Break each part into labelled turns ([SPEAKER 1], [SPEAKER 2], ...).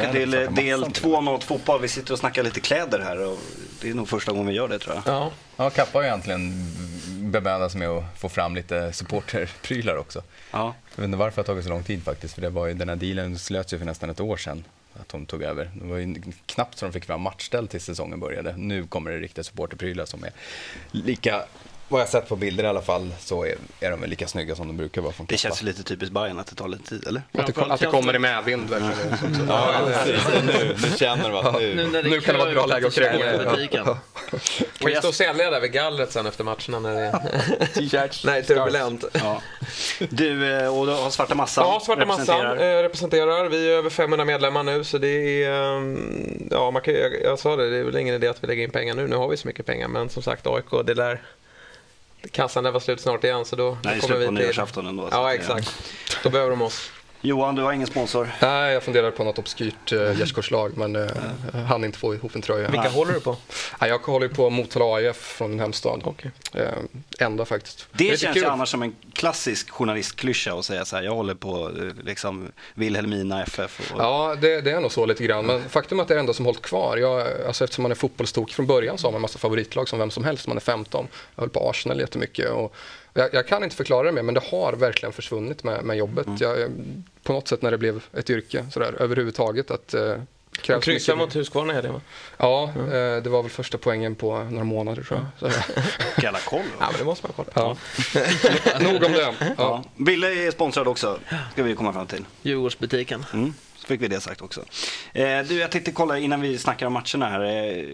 [SPEAKER 1] tillbaka till eh, del två av Något Fotboll. Vi sitter och snackar lite kläder här och det är nog första gången vi gör det tror jag.
[SPEAKER 2] Ja, ja Kappa har egentligen bemödat sig med att få fram lite supporterprylar också. Ja. Jag vet inte varför det har tagit så lång tid faktiskt, för det var ju, den här dealen slöts ju för nästan ett år sedan att de tog över. Det var ju knappt så de fick fram matchställ tills säsongen började. Nu kommer det riktiga supporterprylar som är lika vad jag sett på bilder i alla fall så är, är de väl lika snygga som de brukar vara från
[SPEAKER 1] Det känns lite typiskt Bayern att det tar lite tid, eller?
[SPEAKER 3] Att det, att det kommer i medvind verkligen.
[SPEAKER 2] Ja, nu, nu känner man nu,
[SPEAKER 3] nu, nu kan det vara ett bra läge att kränga. Kan vi stå och sälja där vid gallret sen efter matcherna när det är
[SPEAKER 2] t-shirts?
[SPEAKER 3] Nej, turbulent. Ja.
[SPEAKER 1] Du, eh, och du har Svarta Massan
[SPEAKER 3] Ja, Svarta Massan eh, representerar. Vi är över 500 medlemmar nu så det är, ehm, ja man kan, jag, jag sa det, det är väl ingen idé att vi lägger in pengar nu. Nu har vi så mycket pengar men som sagt AIK, det lär kassan lär vara slut snart igen så då,
[SPEAKER 1] Nej,
[SPEAKER 3] kommer vi
[SPEAKER 1] till... nyårsafton ändå.
[SPEAKER 3] Ja, exakt. Då behöver de oss.
[SPEAKER 1] Johan, du har ingen sponsor?
[SPEAKER 4] Nej, jag funderar på något obskyrt uh, gärdsgårdslag men uh, jag hann inte få ihop en tröja.
[SPEAKER 3] Vilka Nej. håller du på?
[SPEAKER 4] Ja, jag håller på Motala AIF från min hemstad. Okay. Uh, enda faktiskt.
[SPEAKER 1] Det, det känns ju annars som en klassisk journalistklyscha att säga så här, jag håller på liksom Wilhelmina FF.
[SPEAKER 4] Och... Ja, det, det, är nog så lite grann. Men faktum är att det är det enda som hållit kvar. Jag, alltså, eftersom man är fotbollstokig från början så har man en massa favoritlag som vem som helst. Man är 15. Jag höll på Arsenal jättemycket. Och jag, jag, kan inte förklara det mer, men det har verkligen försvunnit med, med jobbet. Mm. Jag, på något sätt när det blev ett yrke sådär, överhuvudtaget. Att, eh,
[SPEAKER 3] krävs kryssa mot Husqvarna i helgen
[SPEAKER 4] Ja, mm. eh, det var väl första poängen på några månader tror jag.
[SPEAKER 1] Jävla koll.
[SPEAKER 3] Ja, men det måste man kolla.
[SPEAKER 4] Ja. Nog om det. Ja.
[SPEAKER 1] Ja. Ville är sponsrad också, ska vi komma fram till.
[SPEAKER 3] Djurgårdsbutiken.
[SPEAKER 1] Mm fick vi det sagt också. Eh, du, jag tänkte kolla innan vi snackar om matcherna här. Eh,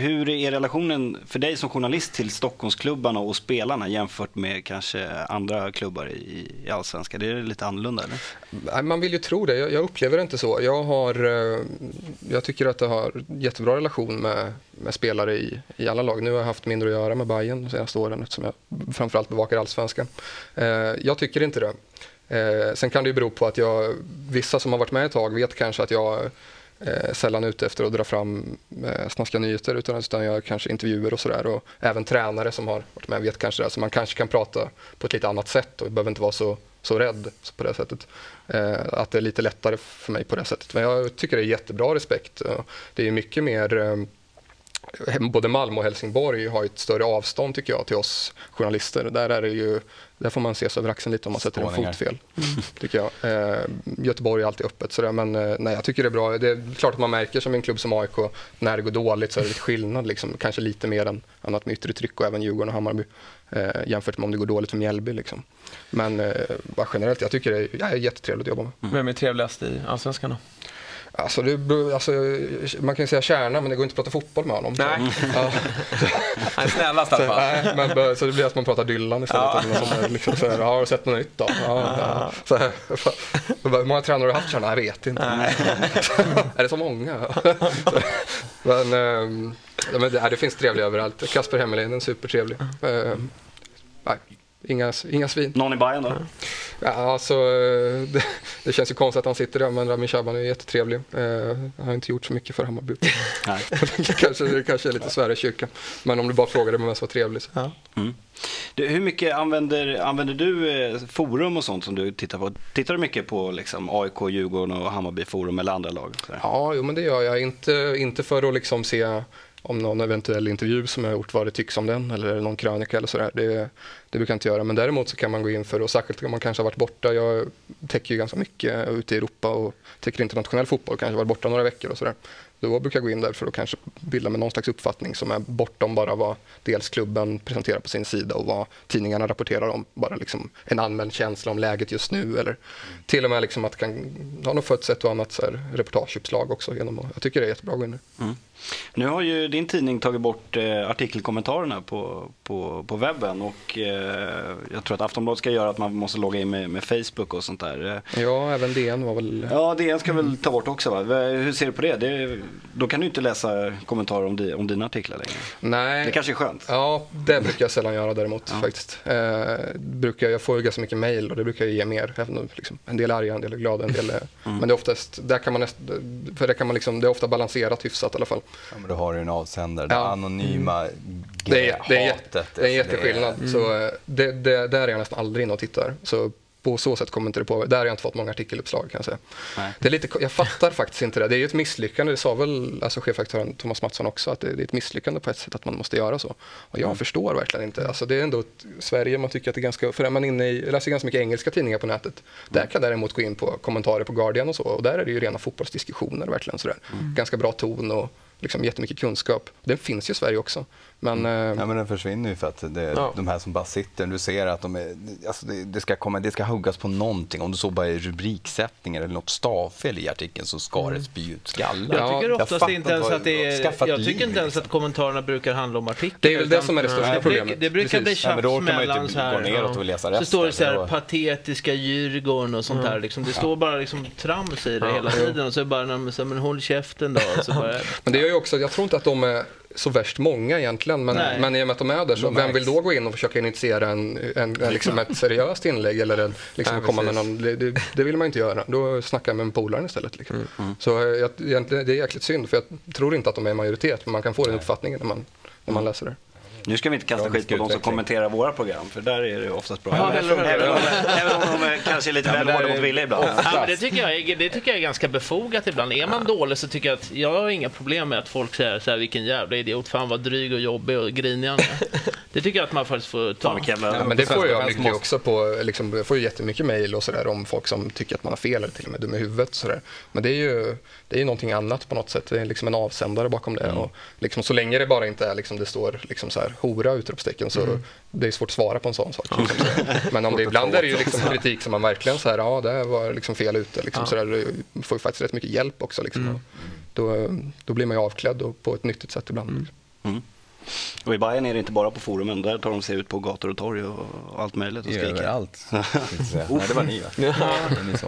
[SPEAKER 1] hur är relationen för dig som journalist till Stockholmsklubbarna och spelarna jämfört med kanske andra klubbar i, i Allsvenskan? Det är lite annorlunda eller?
[SPEAKER 4] Man vill ju tro det. Jag, jag upplever det inte så. Jag, har, eh, jag tycker att jag har jättebra relation med, med spelare i, i alla lag. Nu har jag haft mindre att göra med Bayern de senaste åren eftersom jag framförallt bevakar Allsvenskan. Eh, jag tycker inte det. Eh, sen kan det ju bero på att jag, vissa som har varit med ett tag vet kanske att jag eh, sällan ute efter att dra fram eh, snaskiga nyheter utan, utan jag kanske intervjuer och sådär. Och även tränare som har varit med vet kanske det. Så man kanske kan prata på ett lite annat sätt och behöver inte vara så, så rädd på det sättet. Eh, att det är lite lättare för mig på det sättet. Men jag tycker det är jättebra respekt. Det är mycket mer eh, både Malmö och Helsingborg har ett större avstånd tycker jag till oss journalister. Där, är det ju, där får man se sig över axeln lite om man sätter en fot fel. Mm. Tycker jag. Eh, Göteborg är alltid öppet sådär, men eh, nej, jag tycker det är bra. Det är klart att man märker som en klubb som AIK, när det går dåligt så är det lite skillnad. Liksom. Kanske lite mer än annat med yttre tryck och även Djurgården och Hammarby. Eh, jämfört med om det går dåligt för Mjällby. Liksom. Men eh, generellt, jag tycker det är, ja, är jättetrevligt att jobba med.
[SPEAKER 3] Mm. Vem är trevligast i Allsvenskan då?
[SPEAKER 4] Alltså, det, alltså, man kan ju säga kärna, men det går inte att prata fotboll med honom.
[SPEAKER 3] Nej. Ja. Han är snällast i alla fall.
[SPEAKER 4] Nej, men, så det blir att man pratar Dylan istället. Ja. Eller liksom, så här, har du sett något nytt då? Ja, ja. Så här, hur många tränare har du haft? Jag vet inte. är det så många? men, ähm, det, det finns trevliga överallt. Kasper Hemmelin, en supertrevlig. Ähm, nej, Inga, inga svin.
[SPEAKER 1] Någon i Bayern då?
[SPEAKER 4] Ja, alltså, det, det, känns ju konstigt att han sitter där, men Ramin Shaban är jättetrevlig. Eh, han har inte gjort så mycket för Hammarby. kanske, det kanske är lite Sverige kyrka. Men om du bara frågar vem som var trevlig. Så. Ja. Mm.
[SPEAKER 1] Du, hur mycket använder, använder du eh, forum och sånt som du tittar på? Tittar du mycket på liksom, AIK, Djurgården och Hammarby forum eller andra lag?
[SPEAKER 4] Ja, jo, men det gör jag. Inte, inte för att liksom se om någon eventuell intervju som jag har gjort, vad det tycks om den eller någon krönika eller sådär. Det, det brukar jag inte göra. Men däremot så kan man gå in för, och särskilt om man kanske har varit borta, jag täcker ju ganska mycket ute i Europa och täcker internationell fotboll, kanske varit borta några veckor och sådär. Då brukar jag gå in där för att kanske bilda mig någon slags uppfattning som är bortom bara vad dels klubben presenterar på sin sida och vad tidningarna rapporterar om. Bara liksom en allmän känsla om läget just nu eller till och med liksom att det kan ha nog fått ett och annat så här reportageuppslag också. Genom, jag tycker det är jättebra att gå in där. Mm.
[SPEAKER 1] Nu har ju din tidning tagit bort eh, artikelkommentarerna på, på, på webben och eh, jag tror att Aftonbladet ska göra att man måste logga in med, med Facebook och sånt där.
[SPEAKER 4] Ja, även DN var väl...
[SPEAKER 1] Ja, DN ska väl ta bort också va? Hur ser du på det? det då kan du inte läsa kommentarer om, di, om dina artiklar längre.
[SPEAKER 4] Nej.
[SPEAKER 1] Det kanske är skönt.
[SPEAKER 4] Ja, det brukar jag sällan göra däremot ja. faktiskt. Eh, brukar, jag får ju ganska mycket mail och det brukar jag ge mer. Även, liksom, en del är arga, en del är glada, en del är... Mm. Men det är oftast, där kan man näst, för det kan man liksom, det är ofta balanserat hyfsat i alla fall.
[SPEAKER 2] Ja, men då har du en avsändare, ja. det anonyma mm.
[SPEAKER 4] det är, det, är, hatet. Det är en jätteskillnad. Mm. Så eh, det, det, där är jag nästan aldrig inne och tittar. Så på så sätt kommer inte det på. Där har jag inte fått många artikeluppslag kan jag säga. Det är lite, jag fattar faktiskt inte det. Det är ju ett misslyckande, det sa väl alltså, chefredaktören Thomas Mattsson också, att det, det, är ett misslyckande på ett sätt att man måste göra så. Och jag mm. förstår verkligen inte. Alltså, det är ändå ett, Sverige, man tycker att det är ganska, för är man inne i, jag läser ganska mycket engelska tidningar på nätet. Där kan jag däremot gå in på kommentarer på Guardian och så och där är det ju rena fotbollsdiskussioner verkligen sådär. Mm. Ganska bra ton och liksom jättemycket kunskap. Den finns ju i Sverige också. Men, mm.
[SPEAKER 2] Eh, ja, men den försvinner ju för att det ja. de här som bara sitter. Du ser att de är, alltså det, det, ska komma, det ska huggas på någonting. Om det så bara är rubriksättningar eller något stavfel i artikeln så ska det spy ut skallar.
[SPEAKER 5] Jag tycker oftast jag inte ens att det är, Jag tycker inte ens liksom. att kommentarerna brukar handla om artikeln.
[SPEAKER 4] Det är väl det som är det största problemet.
[SPEAKER 5] Det brukar bli tjafs ja, mellan så här. Gå och läsa resten. Så står det så här patetiska Djurgården och sånt där. Liksom. Det står bara liksom trams i det hela tiden och så är det bara, men håll käften då.
[SPEAKER 4] Men det gör ju också, jag tror inte att de är så värst många egentligen. Men, men i och med att de är där, så vem vill då gå in och försöka initiera en, en, en liksom ett seriöst inlägg eller en, liksom komma med någon, det, det, vill man inte göra. Då snackar jag med en polare istället. Liksom. Mm. mm. Så jag, egentligen, det är jäkligt synd, för jag tror inte att de är i majoritet, men man kan få den uppfattningen när man, när man läser det.
[SPEAKER 1] Nu ska vi inte kasta skit på de som kommenterar våra program, för där är det oftast bra. Ja, även, även, om, även om de kanske är lite väl hårda mot Wille ibland.
[SPEAKER 5] Ja, men det, tycker jag är, det tycker jag är ganska befogat ibland. Är man dålig så tycker jag att jag har inga problem med att folk säger så här, vilken jävla idiot, fan vad dryg och jobbig och grinig han Det tycker jag att man faktiskt får ta.
[SPEAKER 4] Ja, men det får jag mycket också på, liksom, jag får ju jättemycket mejl och sådär om folk som tycker att man har fel eller till och med dum i huvudet. Så där. Men det är ju det är någonting annat på något sätt. Det är liksom en avsändare bakom det. Mm. Och liksom, så länge det bara inte är liksom, det står liksom så här, hora utropstecken så mm. det är svårt att svara på en sån sak. Liksom, så. Men om det ibland är det ju liksom kritik som man verkligen säger, ja det var liksom fel ute. Liksom, ja. så där, du får ju faktiskt rätt mycket hjälp också. Liksom. Mm. Då, då blir man ju avklädd och på ett nyttigt sätt ibland. Mm.
[SPEAKER 1] Och i Bayern är det inte bara på forumen, där tar de sig ut på gator och torg och allt möjligt och skriker.
[SPEAKER 2] Överallt. Nej, det var ni va?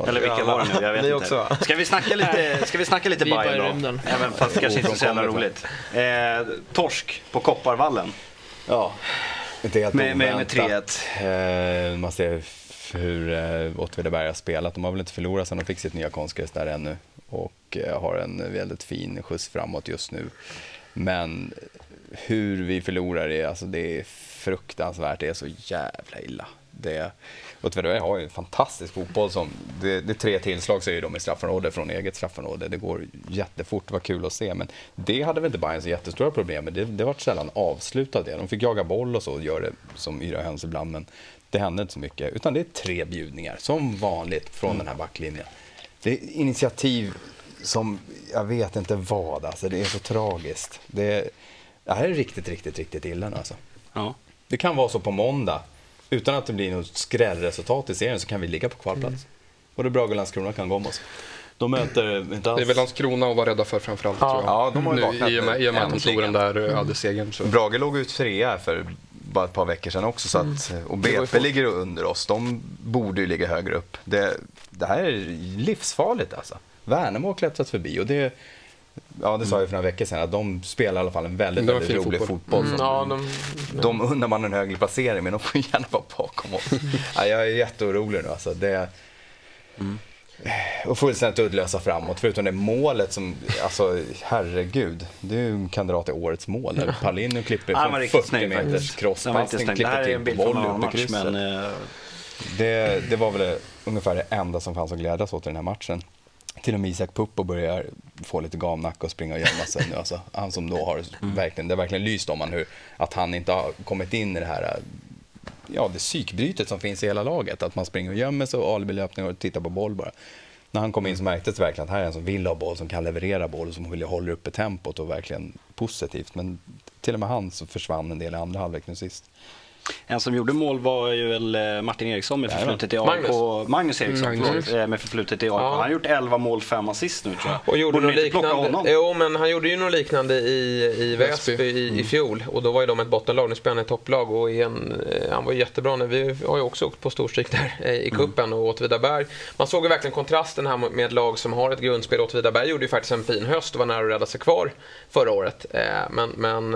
[SPEAKER 1] Eller vilka var det nu? Jag vet inte. Också. Ska vi snacka lite, ska vi snacka lite Bayern då? Även fast det kanske inte är så jävla roligt. Eh, torsk på Kopparvallen.
[SPEAKER 2] Ja,
[SPEAKER 1] inte helt med, med, med 3-1.
[SPEAKER 2] Eh, man ser hur eh, Åtvidaberg har spelat. De har väl inte förlorat sedan de fick sitt nya konstgräs där ännu och eh, har en väldigt fin skjuts framåt just nu. Men hur vi förlorar det, alltså det är fruktansvärt. Det är så jävla illa. Det, Åtvidaberg har ju en fantastisk fotboll. Som, det, det är tre tillslag så är de i straffområdet från eget straffområde. Det går jättefort, det var kul att se. Men det hade väl inte Bayern så jättestora problem med. Det, det var sällan avslutat det. De fick jaga boll och så och göra det som yra höns ibland. Men det hände inte så mycket. Utan det är tre bjudningar, som vanligt, från mm. den här backlinjen. Det är initiativ som, jag vet inte vad, alltså. Det är så tragiskt. Det, det här är riktigt, riktigt, riktigt illa alltså. Ja. Det kan vara så på måndag. Utan att det blir något skrällresultat i serien så kan vi ligga på kvalplats. Mm. Både Brage och Landskrona kan gå om oss. De möter inte alls...
[SPEAKER 4] Det är väl Landskrona att vara rädda för framförallt. Ja,
[SPEAKER 2] ja de har ju vaknat
[SPEAKER 4] I och med, i och med att de tog den där hade segern. Så.
[SPEAKER 2] Brage låg ut trea för bara ett par veckor sedan också. Så att, mm. och BP ligger under oss. De borde ju ligga högre upp. Det, det här är livsfarligt alltså. Värnamo har klättrat förbi och det Ja, det sa jag för några veckor sedan, att de spelar i alla fall en väldigt, väldigt rolig fotboll. fotboll mm. ja, de, de undrar man en högre placering, men de får gärna vara bakom oss. ja, jag är jätteorolig nu alltså. Det, mm. Och fullständigt uddlösa framåt, förutom det målet som, alltså herregud, du kan dra till årets mål. Där Palin klipper ja, från 40 meters crosspassning, klipper till på boll upp i krysset. Men, uh... det, det var väl ungefär det enda som fanns att glädjas åt i den här matchen till och med Isak Puppo börjar få lite gamnacke och springa och gömma sig nu. Alltså, han som då har mm. verkligen, det har verkligen lyst om han hur, att han inte har kommit in i det här ja, det psykbrytet som finns i hela laget. Att man springer och gömmer sig och alibelöpning och tittar på boll bara. När han kom in så märktes det verkligen att här är en som vill ha boll, som kan leverera boll och som vill hålla uppe tempot och verkligen positivt. Men till och med han så försvann en del i andra halvlek nu sist.
[SPEAKER 1] En som gjorde mål var ju väl eh, Martin Eriksson med förflutet i AIK. Magnus, Magnus Eriksson, Magnus. Förlåt, eh, med förflutet i AIK. Ja. Han har gjort 11 mål, 5 assist nu tror jag.
[SPEAKER 3] Och gjorde Borde liknande, honom? Jo, men han gjorde ju något liknande i, i Väsby i, mm. i fjol. Och då var ju de ett bottenlag. Nu spelar han i topplag och en, eh, han var jättebra. Nu. Vi har ju också åkt på storstryk där i mm. kuppen och Åtvidaberg. Man såg ju verkligen kontrasten här med ett lag som har ett grundspel. Åtvidaberg gjorde ju faktiskt en fin höst och var nära att rädda sig kvar förra året. Men, men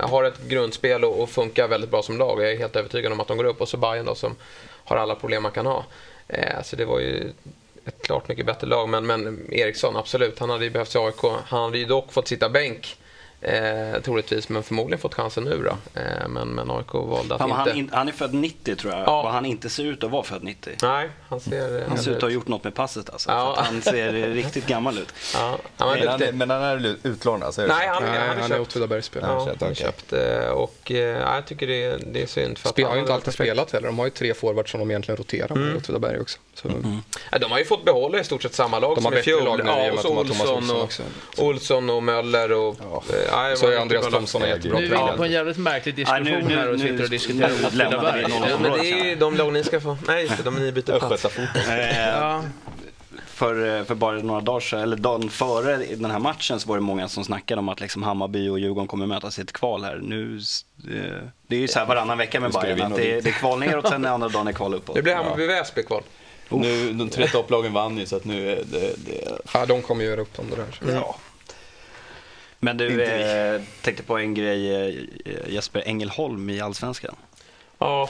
[SPEAKER 3] har ett grundspel och funkar väldigt bra som lag. Jag är helt övertygad om att de går upp. Och så Bayern då som har alla problem man kan ha. Eh, så det var ju ett klart mycket bättre lag. Men, men Eriksson, absolut. Han hade ju behövts i AIK. Han hade ju dock fått sitta bänk Eh, troligtvis, men förmodligen fått chansen nu då. Eh, men, men AIK valde att
[SPEAKER 1] Fan,
[SPEAKER 3] inte...
[SPEAKER 1] han, in, han är född 90 tror jag,
[SPEAKER 3] Ja.
[SPEAKER 1] och han inte ser ut att vara född 90.
[SPEAKER 3] Nej, han ser...
[SPEAKER 1] Han ser ut att ha gjort något med passet alltså.
[SPEAKER 3] Ja.
[SPEAKER 1] För att han ser riktigt gammal ut.
[SPEAKER 3] Ja, han
[SPEAKER 2] Men han, är- men han är utlånad? Alltså, är
[SPEAKER 3] Nej,
[SPEAKER 2] så?
[SPEAKER 3] han,
[SPEAKER 4] Nej,
[SPEAKER 3] han,
[SPEAKER 4] han
[SPEAKER 3] är
[SPEAKER 4] är
[SPEAKER 3] köpt.
[SPEAKER 4] Åtvidabergsspelare.
[SPEAKER 3] Ja,
[SPEAKER 2] köpt,
[SPEAKER 3] han är
[SPEAKER 2] okej.
[SPEAKER 3] köpt. eh, Och eh, ja, jag tycker det, det är synd. För
[SPEAKER 4] Spel, har
[SPEAKER 3] han
[SPEAKER 4] ju inte alltid spelat heller. De har ju tre forwards som de egentligen roterar med i Åtvidaberg också. Så
[SPEAKER 3] Ja, de har ju fått behålla i stort sett samma lag
[SPEAKER 4] de har
[SPEAKER 3] som i
[SPEAKER 4] bättre
[SPEAKER 3] fjol.
[SPEAKER 4] lag nu i och
[SPEAKER 3] ja,
[SPEAKER 4] med
[SPEAKER 3] och så
[SPEAKER 4] de har
[SPEAKER 3] Olsson och. Olsson och Möller och...
[SPEAKER 2] Ja.
[SPEAKER 3] Eh, ja,
[SPEAKER 4] Så är Andreas
[SPEAKER 3] bra
[SPEAKER 4] Thomsson en jättebra
[SPEAKER 5] Nu är vi på en
[SPEAKER 4] tränare.
[SPEAKER 5] jävligt märklig diskussion
[SPEAKER 1] Ja, nu-
[SPEAKER 5] här och
[SPEAKER 1] nu-
[SPEAKER 5] sitter och
[SPEAKER 1] nu
[SPEAKER 5] diskuterar Åtvidaberg.
[SPEAKER 3] men det är ju de lag ni ska få. Nej, just det, de ni byter plats.
[SPEAKER 1] Eh,
[SPEAKER 5] Ja,
[SPEAKER 1] för, för bara några dagar sedan, eller dagen före den här matchen så var det många som snackade om att liksom Hammarby och Djurgården kommer mötas i ett kval här. Nu, eh, det är ju så här varannan vecka med
[SPEAKER 2] Nu
[SPEAKER 1] Bayern att det, det är kval neråt sen är andra dagen är kval uppåt.
[SPEAKER 3] Det blir Hammarby-Väsby kval.
[SPEAKER 2] Nu, de tre topplagen vann ju så att nu är det... det
[SPEAKER 4] Ja, de kommer ju göra upp om det där.
[SPEAKER 1] Ja. Men du, eh, tänkte på en grej, eh, Jesper Engelholm i Allsvenskan.
[SPEAKER 3] Ja,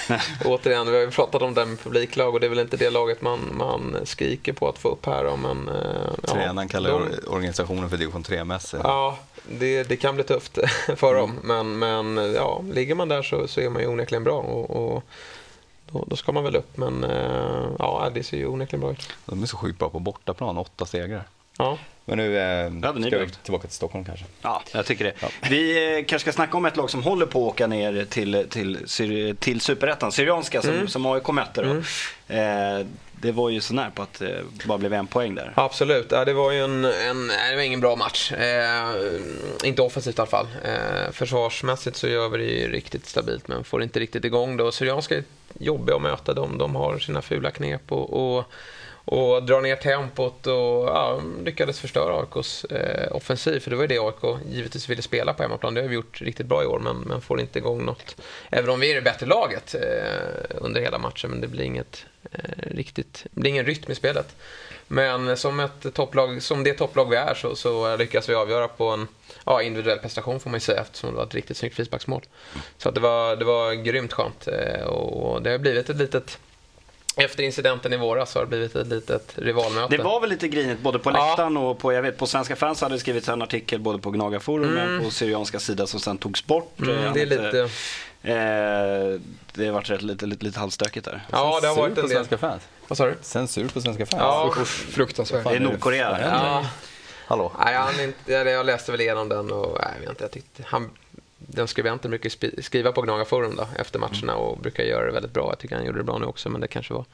[SPEAKER 3] återigen, vi har ju pratat om det här med publiklag och det är väl inte det laget man, man skriker på att få upp här. Då, men, eh, ja,
[SPEAKER 2] Tränaren kallar
[SPEAKER 3] de-
[SPEAKER 2] organisationen för division 3-mässig.
[SPEAKER 3] Ja, det, det kan bli tufft för dem. Men, men ja, ligger man där så, så är man ju onekligen bra. Och, och då, då ska man väl upp. Men eh, ja, det ser ju onekligen bra ut.
[SPEAKER 2] De är så sjukt bra på bortaplan, åtta segrar.
[SPEAKER 3] Ja,
[SPEAKER 2] Men nu eh, ska vi tillbaka till Stockholm kanske.
[SPEAKER 1] Ja, jag tycker det. Vi eh, kanske ska snacka om ett lag som håller på att åka ner till, till, till Superettan, Syrianska, som, som AIK mötte. Då. Eh, det var ju så när på att det bara blev en poäng där.
[SPEAKER 3] absolut. Ja, det var ju en, en, det var ingen bra match. Eh, inte offensivt i alla fall. Eh, försvarsmässigt så gör vi det ju riktigt stabilt men får inte riktigt igång det. Syrianska är jobbiga att möta. De, de har sina fula knep och, och och drar ner tempot och ja, lyckades förstöra AIKs eh, offensiv. För det var ju det AIK givetvis ville spela på hemmaplan. Det har vi gjort riktigt bra i år men, men får inte igång något. Även om vi är det bättre laget eh, under hela matchen men det blir inget eh, riktigt, det blir ingen rytm i spelet. Men som, ett topplag, som det topplag vi är så, så lyckas vi avgöra på en ja, individuell prestation får man ju säga eftersom det var ett riktigt snyggt frisparksmål. Så att det, var, det var grymt skönt eh, och det har blivit ett litet efter incidenten i våras har det blivit ett litet rivalmöte.
[SPEAKER 1] Det var väl lite grinigt både på
[SPEAKER 3] Ja.
[SPEAKER 1] läktaren och på, jag vet, på Svenska fans hade det skrivits en artikel både på Gnagarforum och på Syrianska sida som sen togs bort.
[SPEAKER 3] Mm,
[SPEAKER 1] Eh,
[SPEAKER 3] det är lite...
[SPEAKER 1] Eh, det har varit rätt, lite, lite, lite halvstökigt där.
[SPEAKER 3] Ja, det har varit en del.
[SPEAKER 2] svenska fans.
[SPEAKER 3] Vad sa du?
[SPEAKER 2] Censur på svenska fans.
[SPEAKER 3] Ja,
[SPEAKER 4] Fruktansvärt.
[SPEAKER 1] Det är Nordkorea.
[SPEAKER 3] Ja.
[SPEAKER 2] Hallå?
[SPEAKER 3] Nej, han inte, jag jag läste väl igenom den och nej, jag vet inte, jag tyckte han, den skribenten brukar skriva på Gnagarforum då, efter matcherna och brukar göra det väldigt bra. Jag tycker han gjorde det bra nu också, men det kanske var...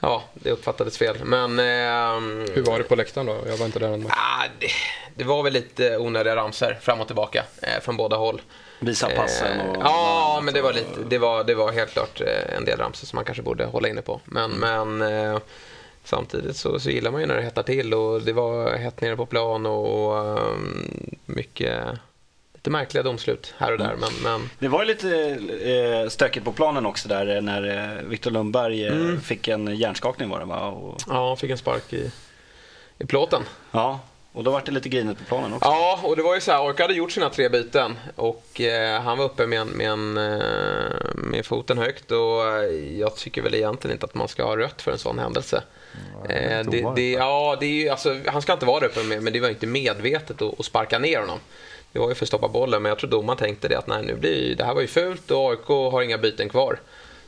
[SPEAKER 3] Ja, det uppfattades fel. Men... ehm,
[SPEAKER 4] Hur var det på läktaren då? Jag var inte där match.
[SPEAKER 3] ah, det, det var väl lite onödiga ramser fram och tillbaka eh, från båda håll.
[SPEAKER 1] Visa passen och...
[SPEAKER 3] Eh, Ja, men det var, lite, det, var, det var helt klart eh, en del ramsor som man kanske borde hålla inne på. Men, men eh, samtidigt så, så gillar man ju när det hettar till och det var hett nere på plan och eh, mycket lite märkliga domslut här och där. Men, men
[SPEAKER 1] Det var ju lite eh, stökigt på planen också där eh, när eh, Viktor Lundberg eh,
[SPEAKER 3] Mm.
[SPEAKER 1] fick en hjärnskakning var det va? Och,
[SPEAKER 3] ja, han fick en spark i, i plåten.
[SPEAKER 1] ja, och då var det lite grinigt på planen också.
[SPEAKER 3] Ja, och det var ju så här, AIK hade gjort sina tre byten och eh, han var uppe med, en, med, en, eh, med foten högt och jag tycker väl egentligen inte att man ska ha rött för en sån händelse. Eh, det, det, ja, det är ju, alltså, han ska inte vara där uppe med, men det var inte medvetet att, att sparka ner honom. Det var ju för att stoppa bollen, men jag tror domaren tänkte det att nej, nu blir, det här var ju fult och AIK har inga byten kvar.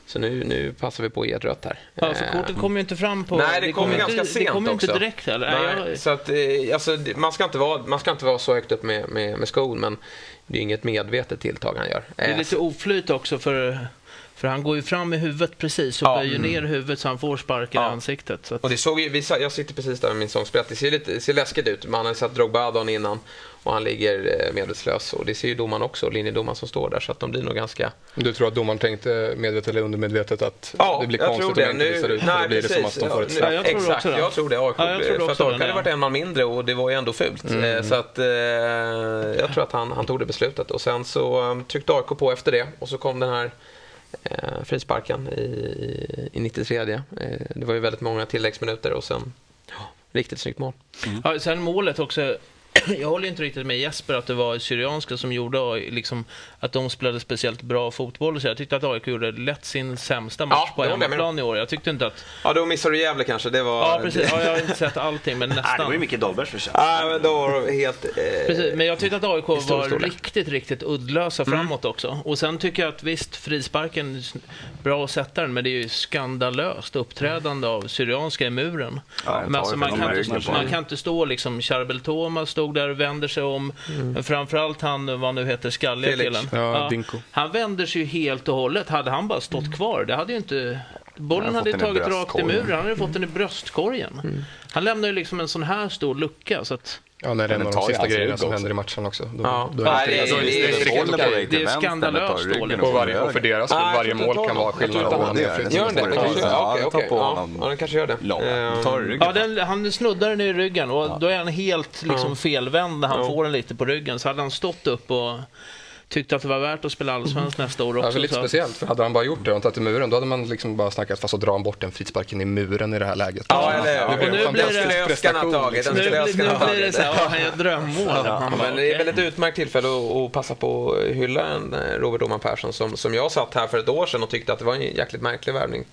[SPEAKER 3] Så nu, nu passar vi på att ge ett rött här.
[SPEAKER 5] Ja, för
[SPEAKER 3] Eh,
[SPEAKER 5] kortet kommer ju inte fram på...
[SPEAKER 3] Nej, det kommer
[SPEAKER 5] inte-
[SPEAKER 3] ganska
[SPEAKER 5] Det
[SPEAKER 3] sent
[SPEAKER 5] kommer ju inte direkt heller. Nej, jag,
[SPEAKER 3] så att, eh, alltså, det- man, ska inte vara, man ska inte vara så högt upp med, med, med skon, men det är inget medvetet tilltag han gör.
[SPEAKER 5] det är
[SPEAKER 3] Eh,
[SPEAKER 5] lite oflyt också för, för han går ju fram med huvudet precis och
[SPEAKER 3] Ja.
[SPEAKER 5] böjer ner huvudet så han får sparken i
[SPEAKER 3] Ja.
[SPEAKER 5] ansiktet. Så att,
[SPEAKER 3] Och det såg ju, vi, jag sitter precis där med min sångspelare. Det ser, lite, det ser läskigt ut. Man har sett Drogba dagen innan och han ligger eh, medvetslös. Och det ser ju domaren också, linjedomaren som står där. Så att de blir nog ganska...
[SPEAKER 4] Du tror att domaren tänkte medvetet eller undermedvetet att
[SPEAKER 3] Ja,
[SPEAKER 4] det blir
[SPEAKER 3] jag
[SPEAKER 4] konstigt
[SPEAKER 3] tror
[SPEAKER 4] om
[SPEAKER 3] det.
[SPEAKER 4] inte visar
[SPEAKER 3] Nu,
[SPEAKER 4] ut?
[SPEAKER 3] nej,
[SPEAKER 4] då blir det som att
[SPEAKER 3] precis.
[SPEAKER 4] de får ett straff.
[SPEAKER 5] Ja, jag tror
[SPEAKER 3] Exakt,
[SPEAKER 5] också
[SPEAKER 3] jag tror det. AIK,
[SPEAKER 5] Ja, jag tror
[SPEAKER 3] för att AIK
[SPEAKER 5] det,
[SPEAKER 3] hade
[SPEAKER 5] ja.
[SPEAKER 3] varit en man mindre och det var ju ändå fult. Eh, Så att eh, jag tror att han, han tog det beslutet. Och sen så eh, tryckte AIK på efter det och så kom den här eh, frisparken i, i, i 93. Eh, det var ju väldigt många tilläggsminuter och sen ja, riktigt snyggt mål. Mm.
[SPEAKER 5] ja, sen målet också. jag håller inte riktigt med Jesper att det var Syrianska som gjorde liksom, att de spelade speciellt bra fotboll. Så jag tyckte att AIK gjorde lätt sin sämsta match ja, på hemmaplan i år. Jag tyckte inte att...
[SPEAKER 3] Ja, då missade du Gävle kanske. Det var...
[SPEAKER 5] Ja, precis. Ja, jag har inte sett allting, men nästan. Nej,
[SPEAKER 1] det var ju Micke Dahlbergs förtjänst.
[SPEAKER 3] Ja, men då var helt... Eh...
[SPEAKER 5] Precis, men jag tyckte att AIK var riktigt, riktigt uddlösa mm. framåt också. Och sen tycker jag att visst, frisparken, bra att sätta den, men det är ju skandalöst uppträdande av Syrianska i muren. Ja, men alltså, man, kan inte, man kan inte stå liksom, Charbel Thomas stod där och vänder sig om. Mm. Framförallt han, vad nu heter, skalliga killen.
[SPEAKER 4] Ja, ja,
[SPEAKER 5] han vänder sig ju helt och hållet. Hade han bara stått mm. kvar, det hade ju inte... Bollen hade tagit rakt i muren. Han hade fått den i bröstkorgen. Mm. Han lämnar ju liksom en sån här stor lucka. Så att,
[SPEAKER 4] Ja, när det är en av de sista grejerna som händer i matchen också. Då,
[SPEAKER 5] ja. då är det, det, det, det, är skandalöst dåligt.
[SPEAKER 4] Och, varje, och för deras skull, varje mål kan vara skillnad.
[SPEAKER 3] Gör den det? Okej, okej. Ja, den kanske gör det.
[SPEAKER 5] Ja, den, han snuddar den i ryggen och då är han helt liksom, felvänd när han får den lite på ryggen. Så hade han stått upp och tyckte att det var värt att spela allsvenskt nästa år också.
[SPEAKER 4] Ja, lite så. speciellt, för hade han bara gjort det och tagit i muren, då hade man liksom bara snackat fast att dra bort den frisparken i muren i det här läget.
[SPEAKER 3] Ja, eller ja, Nu blir det prestation.
[SPEAKER 5] Nu, blir det så här, han gör drömmål. Ja,
[SPEAKER 3] men det är väl ett utmärkt tillfälle att, passa på att hylla en eh, Robert Oman Persson som, som jag satt här för ett år sedan och tyckte att det var en jäkligt märklig värvning.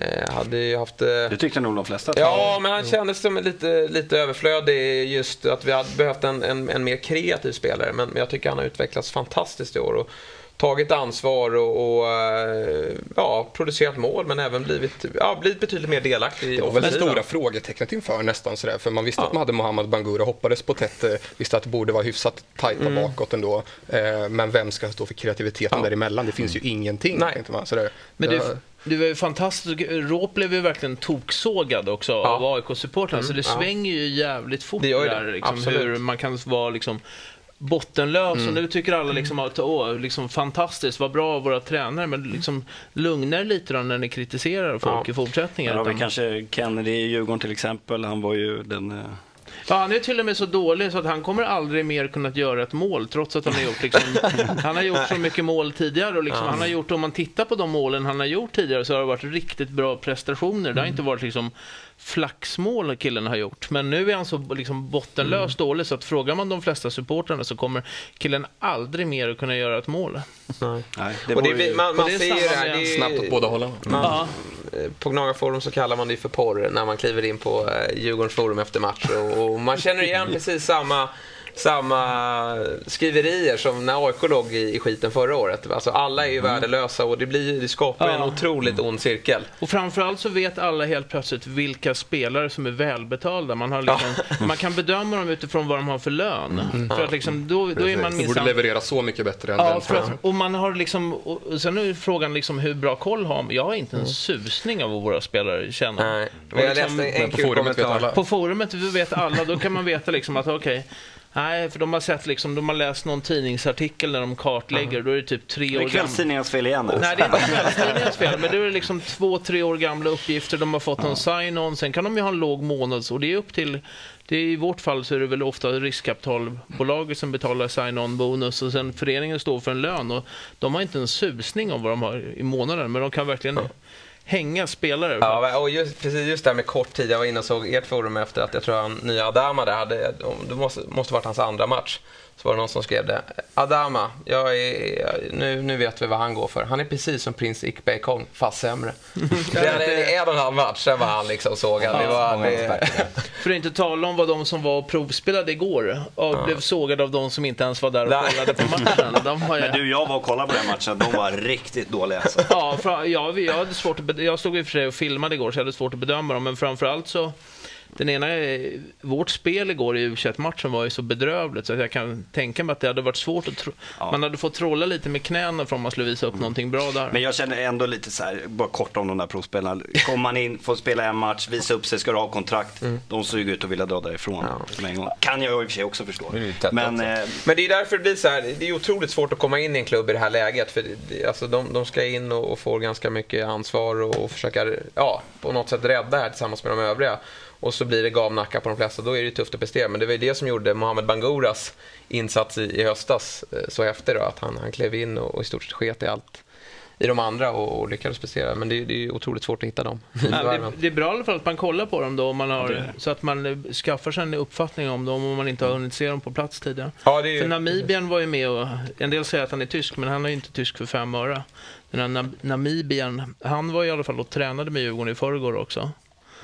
[SPEAKER 3] Eh, hade ju haft... Eh...
[SPEAKER 1] Det tyckte nog de flesta.
[SPEAKER 3] Ja, men han kändes som lite, lite överflödig just att vi hade behövt en, en, en mer kreativ spelare. Men, men jag tycker han har utvecklats fantastiskt i år. Och, tagit ansvar och, och eh, ja, producerat mål men även blivit, ja, blivit betydligt mer delaktig
[SPEAKER 4] i Det var väl det stora frågetecknet inför nästan sådär. För man visste ja. att man hade Mohamed Bangura, hoppades på Tete, visste att det borde vara hyfsat tajta mm. bakåt ändå. Eh, men vem ska stå för kreativiteten ja. däremellan? Det finns ju mm. ingenting.
[SPEAKER 3] Nej.
[SPEAKER 4] Man, sådär.
[SPEAKER 5] Men det, det var ju fantastiskt. Råp blev ju verkligen toksågad också ja. av AIK-supportrarna. Mm. Så det svänger ju jävligt fort det där. Liksom, hur man kan vara liksom bottenlös mm. och nu tycker alla liksom att åh, liksom fantastiskt, vad bra våra tränare, men liksom lugna er lite då när ni kritiserar folk ja. i fortsättningen.
[SPEAKER 1] Ja, utan... kanske Kennedy i Djurgården till exempel, han var ju den eh,
[SPEAKER 5] Ja, han är till och med så dålig så att han kommer aldrig mer kunna göra ett mål trots att han har gjort, liksom, han har gjort så mycket mål tidigare. Och liksom, Han har gjort, om man tittar på de målen han har gjort tidigare så har det varit riktigt bra prestationer. Det har inte varit liksom flaxmål killen har gjort. Men nu är han så liksom bottenlöst mm. dålig så att frågar man de flesta supportrarna så kommer killen aldrig mer att kunna göra ett mål.
[SPEAKER 3] Nej. Nej det och det, ju... man, man ser ju det här, det är
[SPEAKER 4] snabbt åt båda hållen.
[SPEAKER 3] Man, på Gnagarforum så kallar man det för porr när man kliver in på eh, Djurgårdens forum efter match och, och man känner igen precis samma samma skriverier som när AIK låg i, i skiten förra året. Alltså alla är ju mm. värdelösa och det, blir, det skapar ja. en otroligt ond cirkel.
[SPEAKER 5] Och framförallt så vet alla helt plötsligt vilka spelare som är välbetalda. Man, har liksom, ja. man kan bedöma dem utifrån vad de har för lön. Mm. För att liksom, då, då är man minsann...
[SPEAKER 4] borde leverera så mycket bättre än
[SPEAKER 5] ja, den. För att, och man har liksom, och sen är frågan liksom hur bra koll har man. Jag har inte en mm. susning av vad våra spelare tjänar.
[SPEAKER 3] Nej, men jag liksom, läste en kul kommentar.
[SPEAKER 5] På forumet vet alla, då kan man veta liksom att okej, okay, Nej, för de har sett liksom, de har läst någon tidningsartikel när de kartlägger. Mm. Då är det typ tre år
[SPEAKER 1] gamla. Det är kvällstidningens fel igen.
[SPEAKER 5] Nej, det är inte kvällstidningens fel. Men det är liksom två, tre år gamla uppgifter. De har fått någon sign-on. Sen kan de ju ha en låg månads... Och det är upp till... Det är, I vårt fall så är det väl ofta riskkapitalbolaget som betalar sign-on bonus och sen föreningen står för en lön. Och de har inte en susning om vad de har i månaden. Men de kan verkligen... Hänga spelare.
[SPEAKER 3] Ja, och just, precis just det här med kort tid. Jag var inne och såg ert forum efter att jag tror han nya Adama där hade, det måste, måste varit hans andra match så var det någon som skrev det. Adama, jag är, nu, nu vet vi vad han går för. Han är precis som prins Ikbay Kong, fast sämre. det är en och en halv match, sen var han liksom sågad. Ja, det var, det...
[SPEAKER 5] För att inte tala om vad de som var och provspelade igår och ja. blev sågade av de som inte ens var där och kollade på matchen. De
[SPEAKER 1] har, Men du, jag var och kollade på den matchen. De var riktigt dåliga alltså.
[SPEAKER 5] Ja, för, jag, jag, hade svårt att, jag stod i och för sig och filmade igår så jag hade svårt att bedöma dem. Men framförallt så den ena, vårt spel igår i u matchen var ju så bedrövligt så jag kan tänka mig att det hade varit svårt att tro. Ja. Man hade fått trolla lite med knäna för om man skulle visa upp mm. någonting bra där.
[SPEAKER 1] Men jag känner ändå lite så här, bara kort om de där provspelarna. Kommer man in, får spela en match, visa upp sig, ska du ha kontrakt. Mm. De såg ut att vilja dra därifrån ja. en gång. Kan jag i och för sig också förstå.
[SPEAKER 3] Men, eh, Men det är därför det blir så här, det är otroligt svårt att komma in i en klubb i det här läget. För det, alltså de, de ska in och, och får ganska mycket ansvar och, och försöka, ja, på något sätt rädda här tillsammans med de övriga och så blir det gamnacka på de flesta, då är det tufft att prestera. Men det var ju det som gjorde Mohamed Banguras insats i, i höstas eh, så efter då, att han, han klev in och, och i stort sett sket i allt, i de andra och, och lyckades prestera. Men det, det är otroligt svårt att hitta dem.
[SPEAKER 5] Ja, det, det, är bra i alla fall att man kollar på dem då, man har, så att man eh, skaffar sig en uppfattning om dem om man inte har hunnit se dem på plats tidigare. Ja, är... För Namibien var ju med och, en del säger att han är tysk, men han är ju inte tysk för fem öre. Den här Namibien, han var i alla fall och tränade med Djurgården i förrgår också.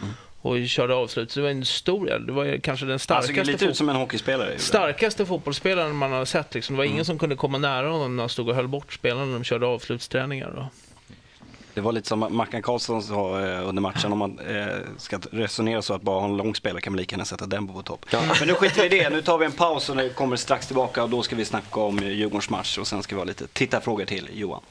[SPEAKER 5] Mm och körde avslut. Så det var en stor, det var kanske den starkaste,
[SPEAKER 1] alltså, lite ut som en hockeyspelare.
[SPEAKER 5] starkaste fotbollsspelaren man har sett. Liksom. Det var mm. ingen som kunde komma nära honom när han stod och höll bort spelarna när de körde avslutsträningar. Då.
[SPEAKER 1] Det var lite som Mackan Karlsson sa eh, under matchen, om man eh, ska resonera så att bara ha en lång spelare kan man lika gärna sätta den på topp. Ja. Men nu skiter vi i det, nu tar vi en paus och kommer strax tillbaka och då ska vi snacka om Djurgårdens match och sen ska vi ha lite tittarfrågor till Johan.